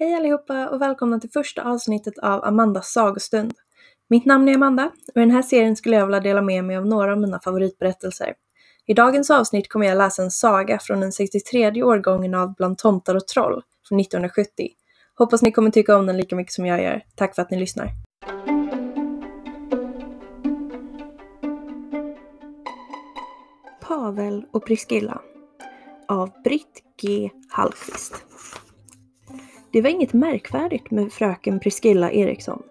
Hej allihopa och välkomna till första avsnittet av Amandas sagostund. Mitt namn är Amanda och i den här serien skulle jag vilja dela med mig av några av mina favoritberättelser. I dagens avsnitt kommer jag läsa en saga från den 63 årgången av Bland tomtar och troll från 1970. Hoppas ni kommer tycka om den lika mycket som jag gör. Tack för att ni lyssnar. Pavel och Priskilla av Britt G. Hallqvist. Det var inget märkvärdigt med fröken Priscilla Eriksson.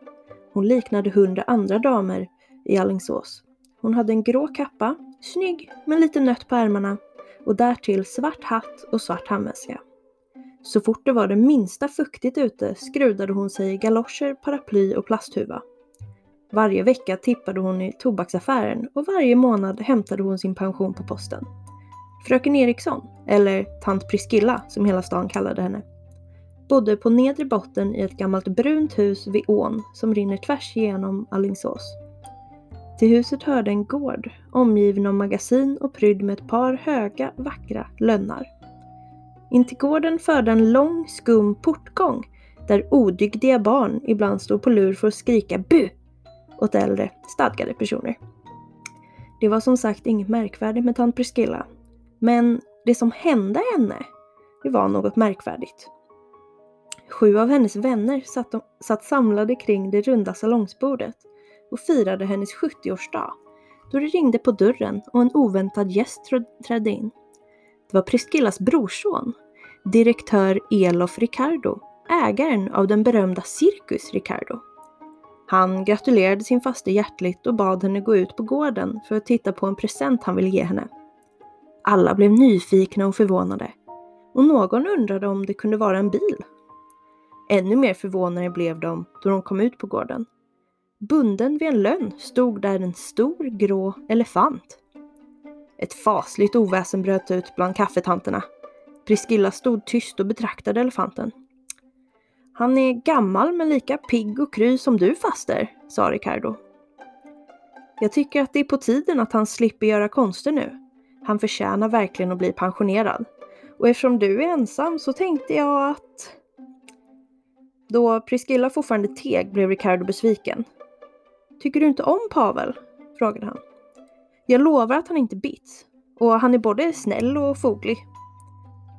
Hon liknade hundra andra damer i Allingsås. Hon hade en grå kappa, snygg men lite nött på ärmarna och därtill svart hatt och svart handväska. Så fort det var det minsta fuktigt ute skrudade hon sig i galoscher, paraply och plasthuva. Varje vecka tippade hon i tobaksaffären och varje månad hämtade hon sin pension på posten. Fröken Eriksson, eller tant Priskilla som hela stan kallade henne, bodde på nedre botten i ett gammalt brunt hus vid ån som rinner tvärs igenom Allingsås. Till huset hörde en gård omgiven av magasin och prydd med ett par höga, vackra lönnar. In till gården förde en lång, skum portgång där odygdiga barn ibland stod på lur för att skrika bu åt äldre, stadgade personer. Det var som sagt inget märkvärdigt med tant Priscilla. Men det som hände henne, det var något märkvärdigt. Sju av hennes vänner satt, satt samlade kring det runda salongsbordet och firade hennes 70-årsdag då det ringde på dörren och en oväntad gäst trädde in. Det var Priscillas brorson, direktör Elof Ricardo, ägaren av den berömda Cirkus Ricardo. Han gratulerade sin faste hjärtligt och bad henne gå ut på gården för att titta på en present han ville ge henne. Alla blev nyfikna och förvånade och någon undrade om det kunde vara en bil. Ännu mer förvånade blev de då de kom ut på gården. Bunden vid en lönn stod där en stor grå elefant. Ett fasligt oväsen bröt ut bland kaffetanterna. Priscilla stod tyst och betraktade elefanten. Han är gammal men lika pigg och kry som du faster, sa Ricardo. Jag tycker att det är på tiden att han slipper göra konster nu. Han förtjänar verkligen att bli pensionerad. Och eftersom du är ensam så tänkte jag att... Då Priscilla fortfarande teg blev Ricardo besviken. Tycker du inte om Pavel? frågade han. Jag lovar att han inte bits. Och han är både snäll och foglig.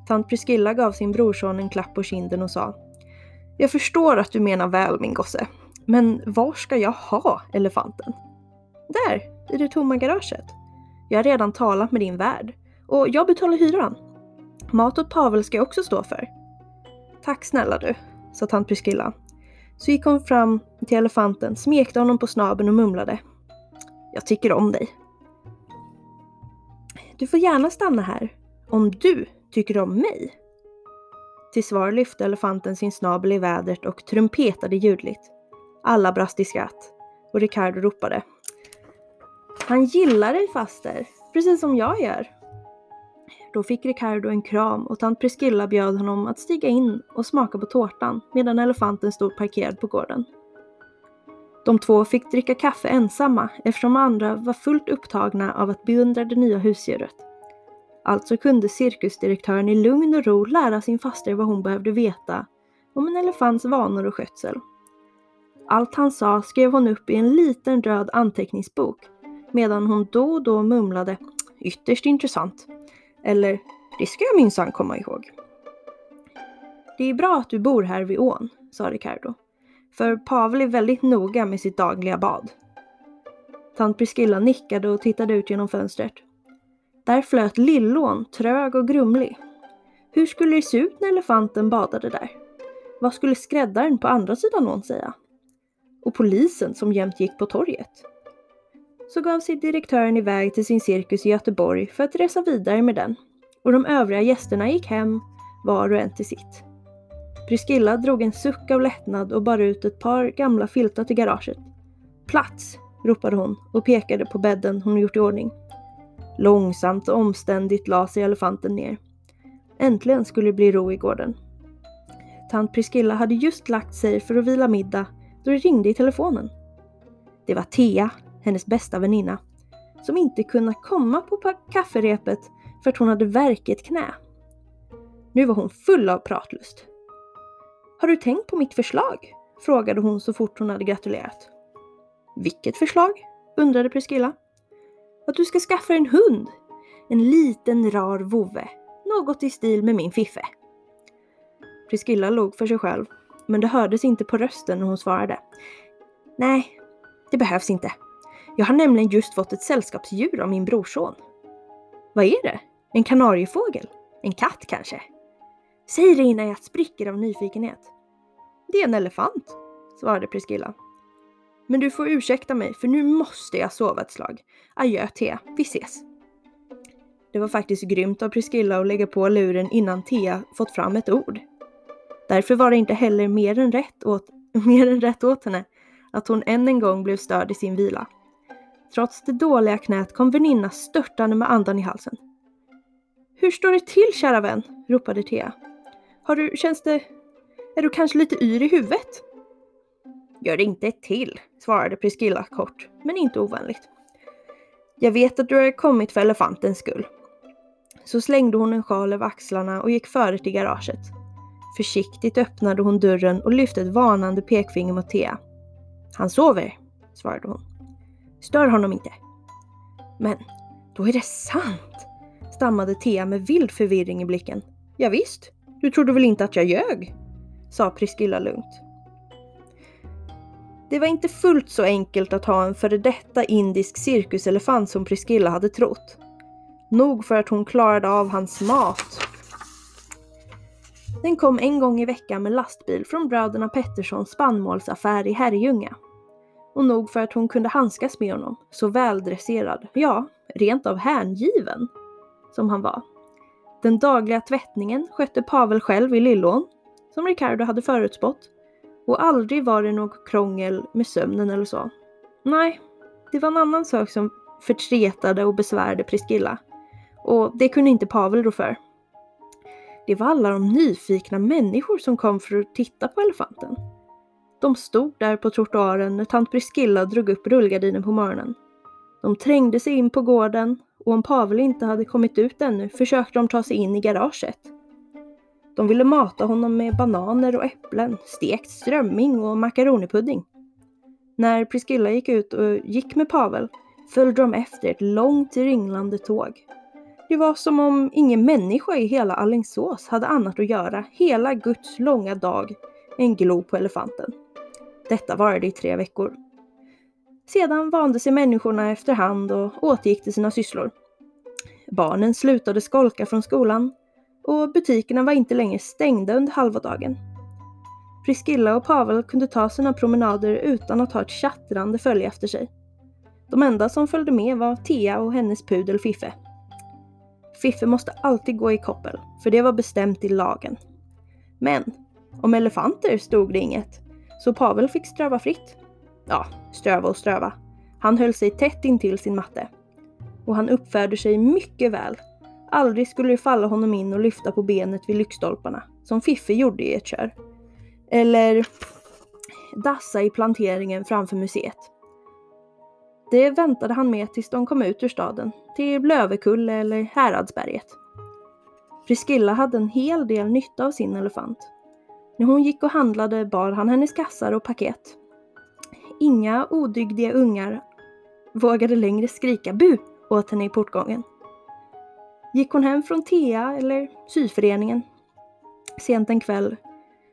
Tant Priscilla gav sin brorson en klapp på kinden och sa Jag förstår att du menar väl min gosse. Men var ska jag ha elefanten? Där, i det tomma garaget. Jag har redan talat med din värd. Och jag betalar hyran. Mat åt Pavel ska jag också stå för. Tack snälla du, sa tant Priscilla. Så gick hon fram till elefanten, smekte honom på snabeln och mumlade. Jag tycker om dig. Du får gärna stanna här, om du tycker om mig. Till svar lyfte elefanten sin snabel i vädret och trumpetade ljudligt. Alla brast i skratt och Ricardo ropade. Han gillar dig faster, precis som jag gör. Då fick Ricardo en kram och tant Priscilla bjöd honom att stiga in och smaka på tårtan medan elefanten stod parkerad på gården. De två fick dricka kaffe ensamma eftersom andra var fullt upptagna av att beundra det nya husdjuret. Alltså kunde cirkusdirektören i lugn och ro lära sin faster vad hon behövde veta om en elefants vanor och skötsel. Allt han sa skrev hon upp i en liten röd anteckningsbok medan hon då och då mumlade “ytterst intressant” eller “det ska jag minsann komma ihåg”. Det är bra att du bor här vid ån, sa Ricardo. För Pavel är väldigt noga med sitt dagliga bad. Tant Priscilla nickade och tittade ut genom fönstret. Där flöt Lillån, trög och grumlig. Hur skulle det se ut när elefanten badade där? Vad skulle skräddaren på andra sidan ån säga? Och polisen som jämt gick på torget? Så gav sig direktören iväg till sin cirkus i Göteborg för att resa vidare med den. Och de övriga gästerna gick hem, var och en till sitt. Priscilla drog en suck av lättnad och bar ut ett par gamla filtar till garaget. Plats! ropade hon och pekade på bädden hon gjort i ordning. Långsamt och omständigt la sig elefanten ner. Äntligen skulle det bli ro i gården. Tant Priscilla hade just lagt sig för att vila middag då det ringde i telefonen. Det var Thea, hennes bästa väninna, som inte kunde komma på kafferepet för att hon hade värk i ett knä. Nu var hon full av pratlust. Har du tänkt på mitt förslag? frågade hon så fort hon hade gratulerat. Vilket förslag? undrade Priscilla. Att du ska skaffa en hund. En liten rar vovve. Något i stil med min Fiffe. Priscilla log för sig själv, men det hördes inte på rösten när hon svarade. Nej, det behövs inte. Jag har nämligen just fått ett sällskapsdjur av min brorson. Vad är det? En kanariefågel? En katt kanske? Säg det innan jag spricker av nyfikenhet. Det är en elefant, svarade Priscilla. Men du får ursäkta mig för nu måste jag sova ett slag. Adjö Thea, vi ses. Det var faktiskt grymt av Priscilla att lägga på luren innan Thea fått fram ett ord. Därför var det inte heller mer än rätt åt, mer än rätt åt henne att hon än en gång blev störd i sin vila. Trots det dåliga knät kom väninnan störtande med andan i halsen. Hur står det till kära vän? ropade Thea. Har du, känns det, är du kanske lite yr i huvudet? Gör det inte ett till, svarade Priscilla kort, men inte ovänligt. Jag vet att du har kommit för elefantens skull. Så slängde hon en sjal över axlarna och gick före till garaget. Försiktigt öppnade hon dörren och lyfte ett varnande pekfinger mot Thea. Han sover, svarade hon. Stör honom inte. Men, då är det sant, stammade Thea med vild förvirring i blicken. Ja, visst, du trodde väl inte att jag ljög? sa Priscilla lugnt. Det var inte fullt så enkelt att ha en före detta indisk cirkuselefant som Priscilla hade trott. Nog för att hon klarade av hans mat. Den kom en gång i veckan med lastbil från bröderna Petterssons spannmålsaffär i Herrljunga. Och nog för att hon kunde handskas med honom, så väldresserad, ja, rent av hängiven, som han var. Den dagliga tvättningen skötte Pavel själv i Lillån, som Ricardo hade förutspått. Och aldrig var det något krångel med sömnen eller så. Nej, det var en annan sak som förtretade och besvärade Priscilla. Och det kunde inte Pavel rå för. Det var alla de nyfikna människor som kom för att titta på elefanten. De stod där på trottoaren när tant Priscilla drog upp rullgardinen på morgonen. De trängde sig in på gården och om Pavel inte hade kommit ut ännu försökte de ta sig in i garaget. De ville mata honom med bananer och äpplen, stekt strömming och makaronipudding. När Priscilla gick ut och gick med Pavel följde de efter ett långt ringlande tåg. Det var som om ingen människa i hela Allingsås hade annat att göra hela Guds långa dag än glo på elefanten. Detta varade i tre veckor. Sedan vande sig människorna efterhand och återgick till sina sysslor. Barnen slutade skolka från skolan och butikerna var inte längre stängda under halva dagen. Priscilla och Pavel kunde ta sina promenader utan att ha ett tjattrande följe efter sig. De enda som följde med var Thea och hennes pudel Fiffe. Fiffe måste alltid gå i koppel, för det var bestämt i lagen. Men om elefanter stod det inget, så Pavel fick ströva fritt. Ja, ströva och ströva. Han höll sig tätt intill sin matte. Och han uppförde sig mycket väl. Aldrig skulle det falla honom in och lyfta på benet vid lyktstolparna, som Fiffi gjorde i ett kör. Eller dassa i planteringen framför museet. Det väntade han med tills de kom ut ur staden, till Lövekulle eller Häradsberget. Priscilla hade en hel del nytta av sin elefant. När hon gick och handlade bar han hennes kassar och paket. Inga odygdiga ungar vågade längre skrika bu åt henne i portgången. Gick hon hem från TEA eller syföreningen sent en kväll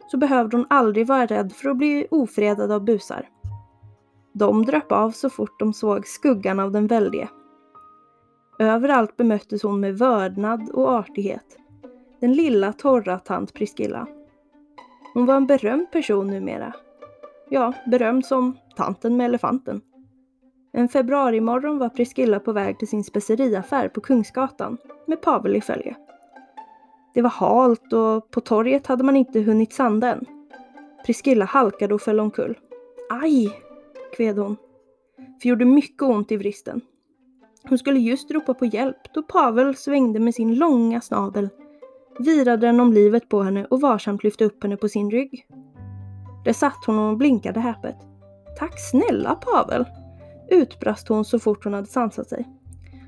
så behövde hon aldrig vara rädd för att bli ofredad av busar. De dröp av så fort de såg skuggan av den väldige. Överallt bemöttes hon med vördnad och artighet. Den lilla torra tant Priscilla. Hon var en berömd person numera. Ja, berömd som tanten med elefanten. En februarimorgon var Priscilla på väg till sin speceriaffär på Kungsgatan med Pavel i följe. Det var halt och på torget hade man inte hunnit sanda än. Priscilla halkade och föll omkull. Aj! kved hon. För gjorde mycket ont i vristen. Hon skulle just ropa på hjälp då Pavel svängde med sin långa snabel, virade den om livet på henne och varsamt lyfte upp henne på sin rygg. Där satt hon och blinkade häpet. Tack snälla Pavel! utbrast hon så fort hon hade sansat sig.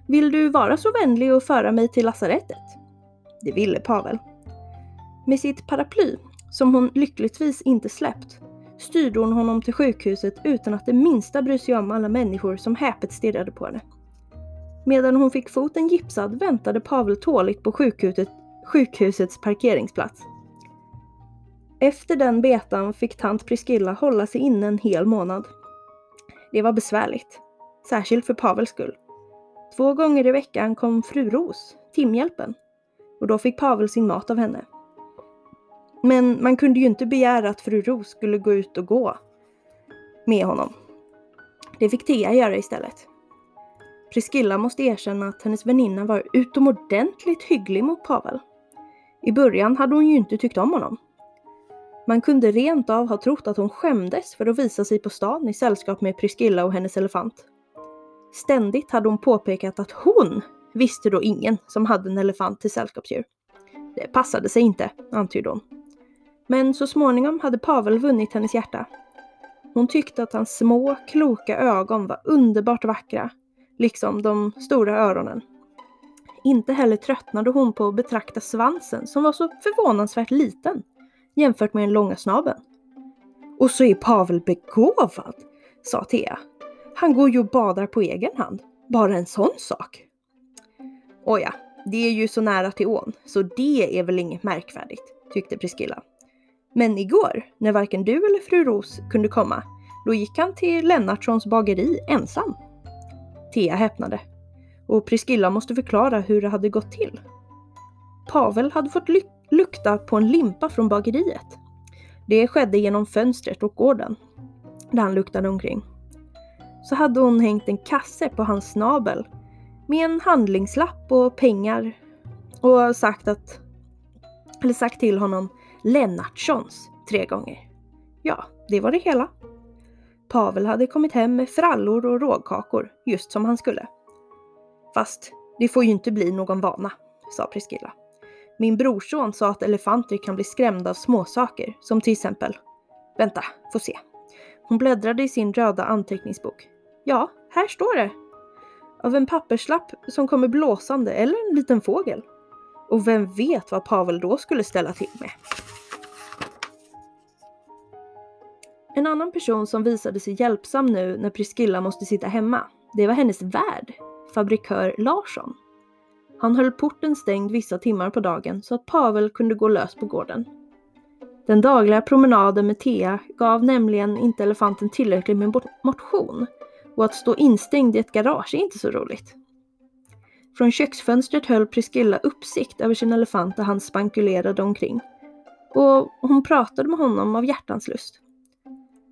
Vill du vara så vänlig och föra mig till lasarettet? Det ville Pavel. Med sitt paraply som hon lyckligtvis inte släppt, styrde hon honom till sjukhuset utan att det minsta bry sig om alla människor som häpet stirrade på henne. Medan hon fick foten gipsad väntade Pavel tåligt på sjukhuset, sjukhusets parkeringsplats. Efter den betan fick tant Priscilla hålla sig inne en hel månad. Det var besvärligt, särskilt för Pavels skull. Två gånger i veckan kom fru Ros, timhjälpen, och då fick Pavel sin mat av henne. Men man kunde ju inte begära att fru Ros skulle gå ut och gå med honom. Det fick Thea göra istället. Priscilla måste erkänna att hennes väninna var utomordentligt hygglig mot Pavel. I början hade hon ju inte tyckt om honom. Man kunde rent av ha trott att hon skämdes för att visa sig på stan i sällskap med Priscilla och hennes elefant. Ständigt hade hon påpekat att hon visste då ingen som hade en elefant till sällskapsdjur. Det passade sig inte, antydde hon. Men så småningom hade Pavel vunnit hennes hjärta. Hon tyckte att hans små, kloka ögon var underbart vackra, liksom de stora öronen. Inte heller tröttnade hon på att betrakta svansen som var så förvånansvärt liten jämfört med den långa snabeln. Och så är Pavel begåvad, sa Thea. Han går ju och badar på egen hand. Bara en sån sak. Åja, det är ju så nära till ån, så det är väl inget märkvärdigt, tyckte Priskilla. Men igår, när varken du eller fru Ros kunde komma, då gick han till Lennartssons bageri ensam. Thea häpnade. Och Priscilla måste förklara hur det hade gått till. Pavel hade fått lukta på en limpa från bageriet. Det skedde genom fönstret och gården, där han luktade omkring. Så hade hon hängt en kasse på hans snabel med en handlingslapp och pengar och sagt att eller sagt till honom Lennartssons tre gånger. Ja, det var det hela. Pavel hade kommit hem med frallor och rågkakor, just som han skulle. Fast det får ju inte bli någon vana, sa Priscilla. Min brorson sa att elefanter kan bli skrämda av småsaker, som till exempel... Vänta, få se. Hon bläddrade i sin röda anteckningsbok. Ja, här står det. Av en papperslapp som kommer blåsande eller en liten fågel. Och vem vet vad Pavel då skulle ställa till med. En annan person som visade sig hjälpsam nu när Priscilla måste sitta hemma, det var hennes värd, fabrikör Larsson. Han höll porten stängd vissa timmar på dagen så att Pavel kunde gå lös på gården. Den dagliga promenaden med Thea gav nämligen inte elefanten tillräckligt med motion och att stå instängd i ett garage är inte så roligt. Från köksfönstret höll Priscilla uppsikt över sin elefant där han spankulerade omkring. Och hon pratade med honom av hjärtans lust.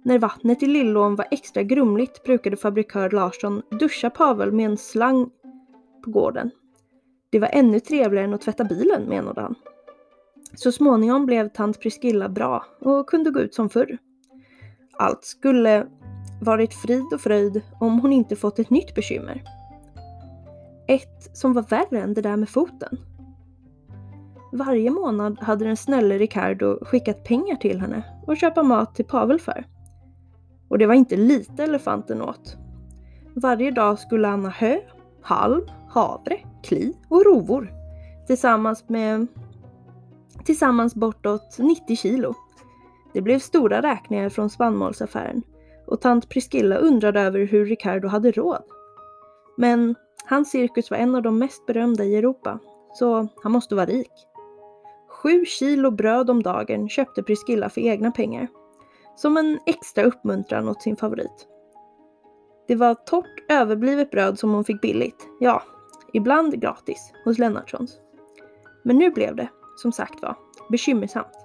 När vattnet i Lillån var extra grumligt brukade fabrikör Larsson duscha Pavel med en slang på gården. Det var ännu trevligare än att tvätta bilen, menade han. Så småningom blev tant Priscilla bra och kunde gå ut som förr. Allt skulle varit frid och fröjd om hon inte fått ett nytt bekymmer. Ett som var värre än det där med foten. Varje månad hade den snälle Ricardo skickat pengar till henne och köpa mat till Pavel för. Och det var inte lite elefanten åt. Varje dag skulle han ha hö, halm, havre, kli och rovor tillsammans med tillsammans bortåt 90 kilo. Det blev stora räkningar från spannmålsaffären och tant Priscilla undrade över hur Ricardo hade råd. Men hans cirkus var en av de mest berömda i Europa, så han måste vara rik. Sju kilo bröd om dagen köpte Priscilla för egna pengar som en extra uppmuntran åt sin favorit. Det var torrt överblivet bröd som hon fick billigt, ja, ibland gratis, hos Lennartssons. Men nu blev det, som sagt var, bekymmersamt.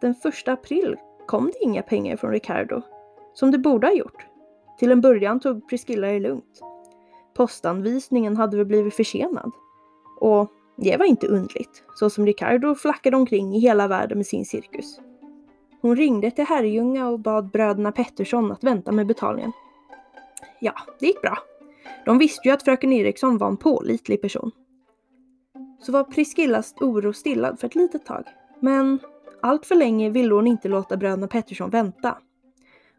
Den första april kom det inga pengar från Ricardo, som det borde ha gjort. Till en början tog Priscilla det lugnt. Postanvisningen hade väl blivit försenad. Och det var inte undligt, så som Ricardo flackade omkring i hela världen med sin cirkus. Hon ringde till Herrljunga och bad bröderna Pettersson att vänta med betalningen. Ja, det gick bra. De visste ju att fröken Eriksson var en pålitlig person. Så var Priskillas oro stillad för ett litet tag. Men allt för länge ville hon inte låta bröderna Pettersson vänta.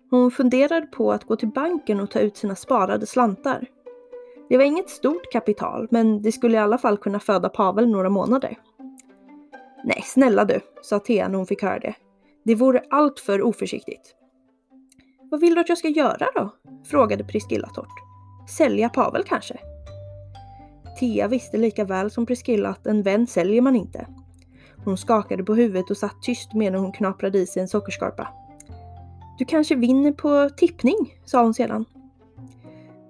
Hon funderade på att gå till banken och ta ut sina sparade slantar. Det var inget stort kapital, men det skulle i alla fall kunna föda Pavel några månader. Nej, snälla du, sa Thea när hon fick höra det. Det vore alltför oförsiktigt. Vad vill du att jag ska göra då? frågade Priscilla torrt. Sälja Pavel kanske? Tia visste lika väl som Priscilla att en vän säljer man inte. Hon skakade på huvudet och satt tyst medan hon knaprade i sig en sockerskorpa. Du kanske vinner på tippning, sa hon sedan.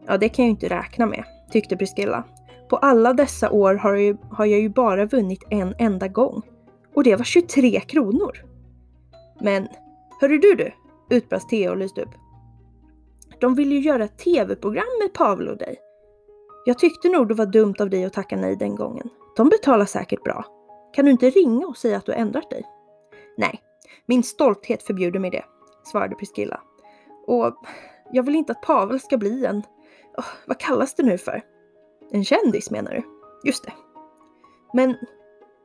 Ja, det kan jag ju inte räkna med, tyckte Priscilla. På alla dessa år har jag, ju, har jag ju bara vunnit en enda gång. Och det var 23 kronor. Men, hörru du du, utbrast Thea och lyste upp. De vill ju göra ett tv-program med Pavel och dig. Jag tyckte nog det var dumt av dig att tacka nej den gången. De betalar säkert bra. Kan du inte ringa och säga att du ändrat dig? Nej, min stolthet förbjuder mig det, svarade Priscilla. Och jag vill inte att Pavel ska bli en... Oh, vad kallas det nu för? En kändis menar du? Just det. Men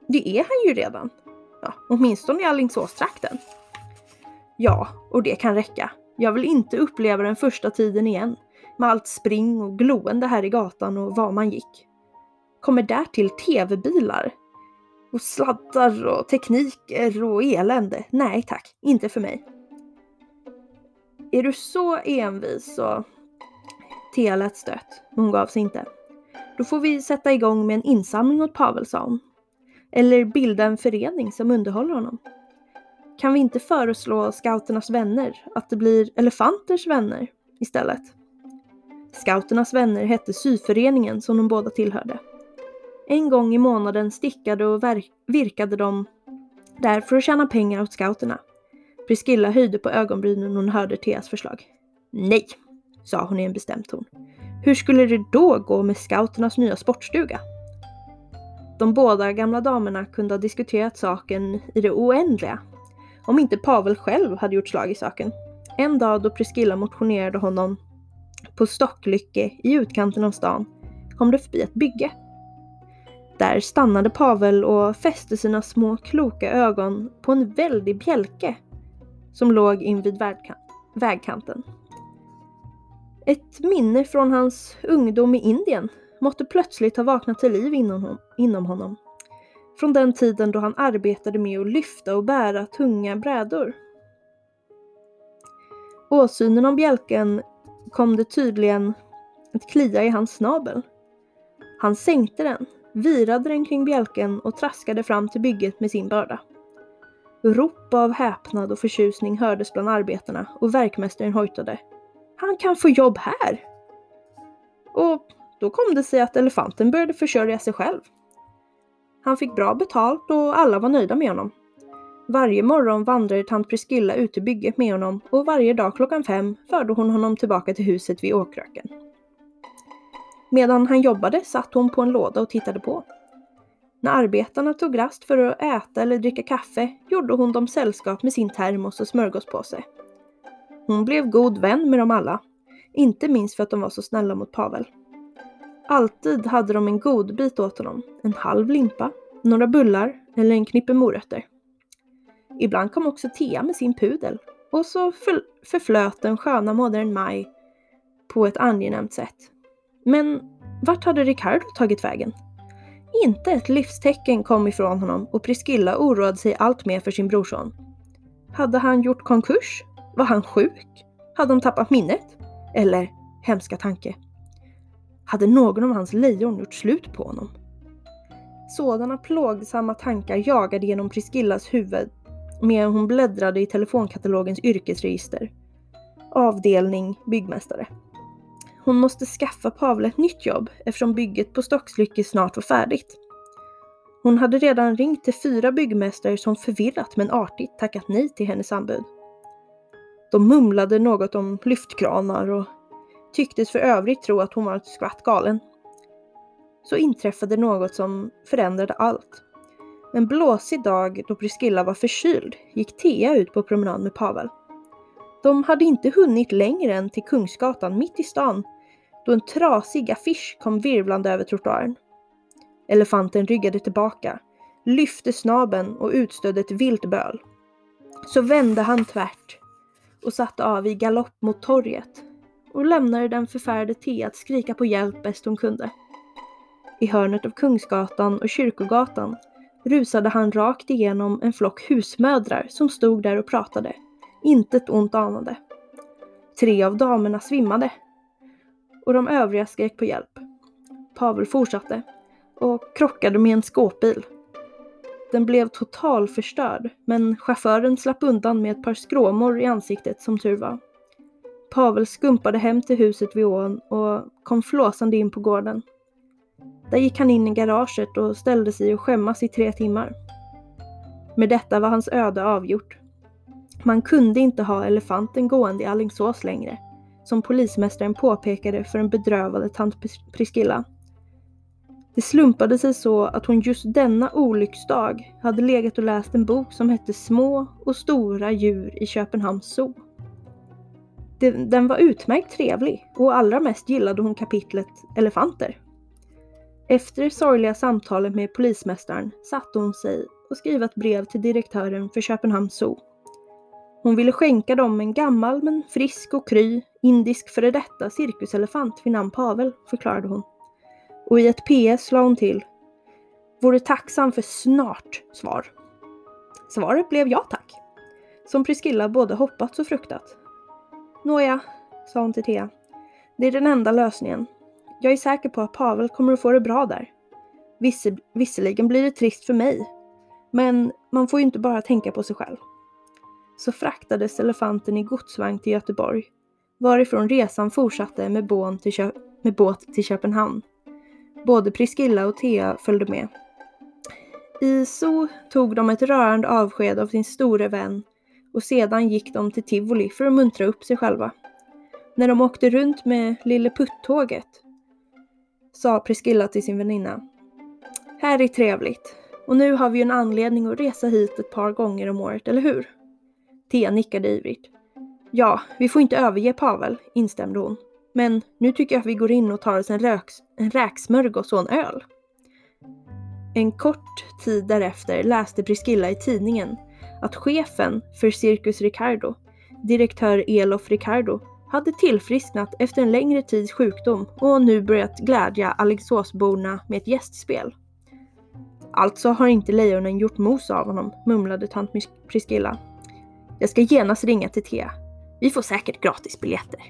det är han ju redan. Ja, åtminstone i Alingsåstrakten. Ja, och det kan räcka. Jag vill inte uppleva den första tiden igen. Med allt spring och gloende här i gatan och var man gick. Kommer därtill tv-bilar. Och sladdar och tekniker och elände. Nej tack, inte för mig. Är du så envis så... Thea lät stött. Hon gav sig inte. Då får vi sätta igång med en insamling åt Pavel, sa hon. Eller bilda en förening som underhåller honom. Kan vi inte föreslå scouternas vänner att det blir elefanters vänner istället? Scouternas vänner hette syföreningen som de båda tillhörde. En gång i månaden stickade och virkade de där för att tjäna pengar åt scouterna. Priscilla höjde på ögonbrynen när hon hörde Theas förslag. Nej, sa hon i en bestämd ton. Hur skulle det då gå med scouternas nya sportstuga? De båda gamla damerna kunde ha diskuterat saken i det oändliga. Om inte Pavel själv hade gjort slag i saken. En dag då Priscilla motionerade honom på Stocklycke i utkanten av stan kom det förbi ett bygge. Där stannade Pavel och fäste sina små kloka ögon på en väldig bjälke som låg invid vägkanten. Ett minne från hans ungdom i Indien måtte plötsligt ha vaknat till liv inom honom. Från den tiden då han arbetade med att lyfta och bära tunga brädor. Åsynen om bjälken kom det tydligen att klia i hans snabel. Han sänkte den, virade den kring bjälken och traskade fram till bygget med sin börda. Rop av häpnad och förtjusning hördes bland arbetarna och verkmästaren hojtade. Han kan få jobb här! Och då kom det sig att elefanten började försörja sig själv. Han fick bra betalt och alla var nöjda med honom. Varje morgon vandrade tant Priscilla ut till bygget med honom och varje dag klockan fem förde hon honom tillbaka till huset vid åkröken. Medan han jobbade satt hon på en låda och tittade på. När arbetarna tog rast för att äta eller dricka kaffe gjorde hon dem sällskap med sin termos och smörgåspåse. Hon blev god vän med dem alla, inte minst för att de var så snälla mot Pavel. Alltid hade de en god bit åt honom, en halv limpa, några bullar eller en knippe morötter. Ibland kom också Thea med sin pudel och så förflöt den sköna modern Maj på ett angenämt sätt. Men vart hade Ricardo tagit vägen? Inte ett livstecken kom ifrån honom och Priscilla oroade sig allt mer för sin brorson. Hade han gjort konkurs? Var han sjuk? Hade de tappat minnet? Eller, hemska tanke, hade någon av hans lejon gjort slut på honom? Sådana plågsamma tankar jagade genom Priscillas huvud medan hon bläddrade i telefonkatalogens yrkesregister. Avdelning byggmästare. Hon måste skaffa Pavel ett nytt jobb eftersom bygget på Stockslycke snart var färdigt. Hon hade redan ringt till fyra byggmästare som förvirrat men artigt tackat nej till hennes anbud. De mumlade något om lyftkranar och tycktes för övrigt tro att hon var ett skvatt galen. Så inträffade något som förändrade allt. En blåsig dag då Priscilla var förkyld gick Thea ut på promenad med Pavel. De hade inte hunnit längre än till Kungsgatan mitt i stan då en trasig affisch kom virvlande över trottoaren. Elefanten ryggade tillbaka, lyfte snaben och utstödde ett vilt böl. Så vände han tvärt och satte av i galopp mot torget och lämnade den förfärade Thea att skrika på hjälp bäst hon kunde. I hörnet av Kungsgatan och Kyrkogatan rusade han rakt igenom en flock husmödrar som stod där och pratade. Intet ont anade. Tre av damerna svimmade och de övriga skrek på hjälp. Pavel fortsatte och krockade med en skåpbil. Den blev totalförstörd, men chauffören slapp undan med ett par skråmor i ansiktet som tur var. Pavel skumpade hem till huset vid ån och kom flåsande in på gården. Där gick han in i garaget och ställde sig och skämmas i tre timmar. Med detta var hans öde avgjort. Man kunde inte ha elefanten gående i Allingsås längre, som polismästaren påpekade för den bedrövade tant Priskilla. Det slumpade sig så att hon just denna olycksdag hade legat och läst en bok som hette Små och stora djur i Köpenhamns zoo. Den var utmärkt trevlig och allra mest gillade hon kapitlet Elefanter. Efter det sorgliga samtalet med polismästaren satte hon sig och skrev ett brev till direktören för Köpenhamns zoo. Hon ville skänka dem en gammal men frisk och kry indisk före detta cirkuselefant vid namn Pavel, förklarade hon. Och i ett PS la hon till. Vore tacksam för snart svar. Svaret blev ja tack. Som Priscilla både hoppats och fruktat. Nåja, sa hon till Thea. Det är den enda lösningen. Jag är säker på att Pavel kommer att få det bra där. Visse, visserligen blir det trist för mig, men man får ju inte bara tänka på sig själv. Så fraktades elefanten i godsvagn till Göteborg, varifrån resan fortsatte med, till Kö med båt till Köpenhamn. Både Priskilla och Thea följde med. I Zoo tog de ett rörande avsked av sin store vän och sedan gick de till tivoli för att muntra upp sig själva. När de åkte runt med Lille Putt-tåget sa Priscilla till sin väninna. Här är trevligt. Och nu har vi ju en anledning att resa hit ett par gånger om året, eller hur? Thea nickade ivrigt. Ja, vi får inte överge Pavel, instämde hon. Men nu tycker jag att vi går in och tar oss en, röks, en räksmörgås och en öl. En kort tid därefter läste Priscilla i tidningen att chefen för Cirkus Ricardo, direktör Elof Ricardo, hade tillfrisknat efter en längre tids sjukdom och nu börjat glädja Alingsåsborna med ett gästspel. Alltså har inte lejonen gjort mos av honom, mumlade tant Priscilla. Jag ska genast ringa till Thea. Vi får säkert gratisbiljetter.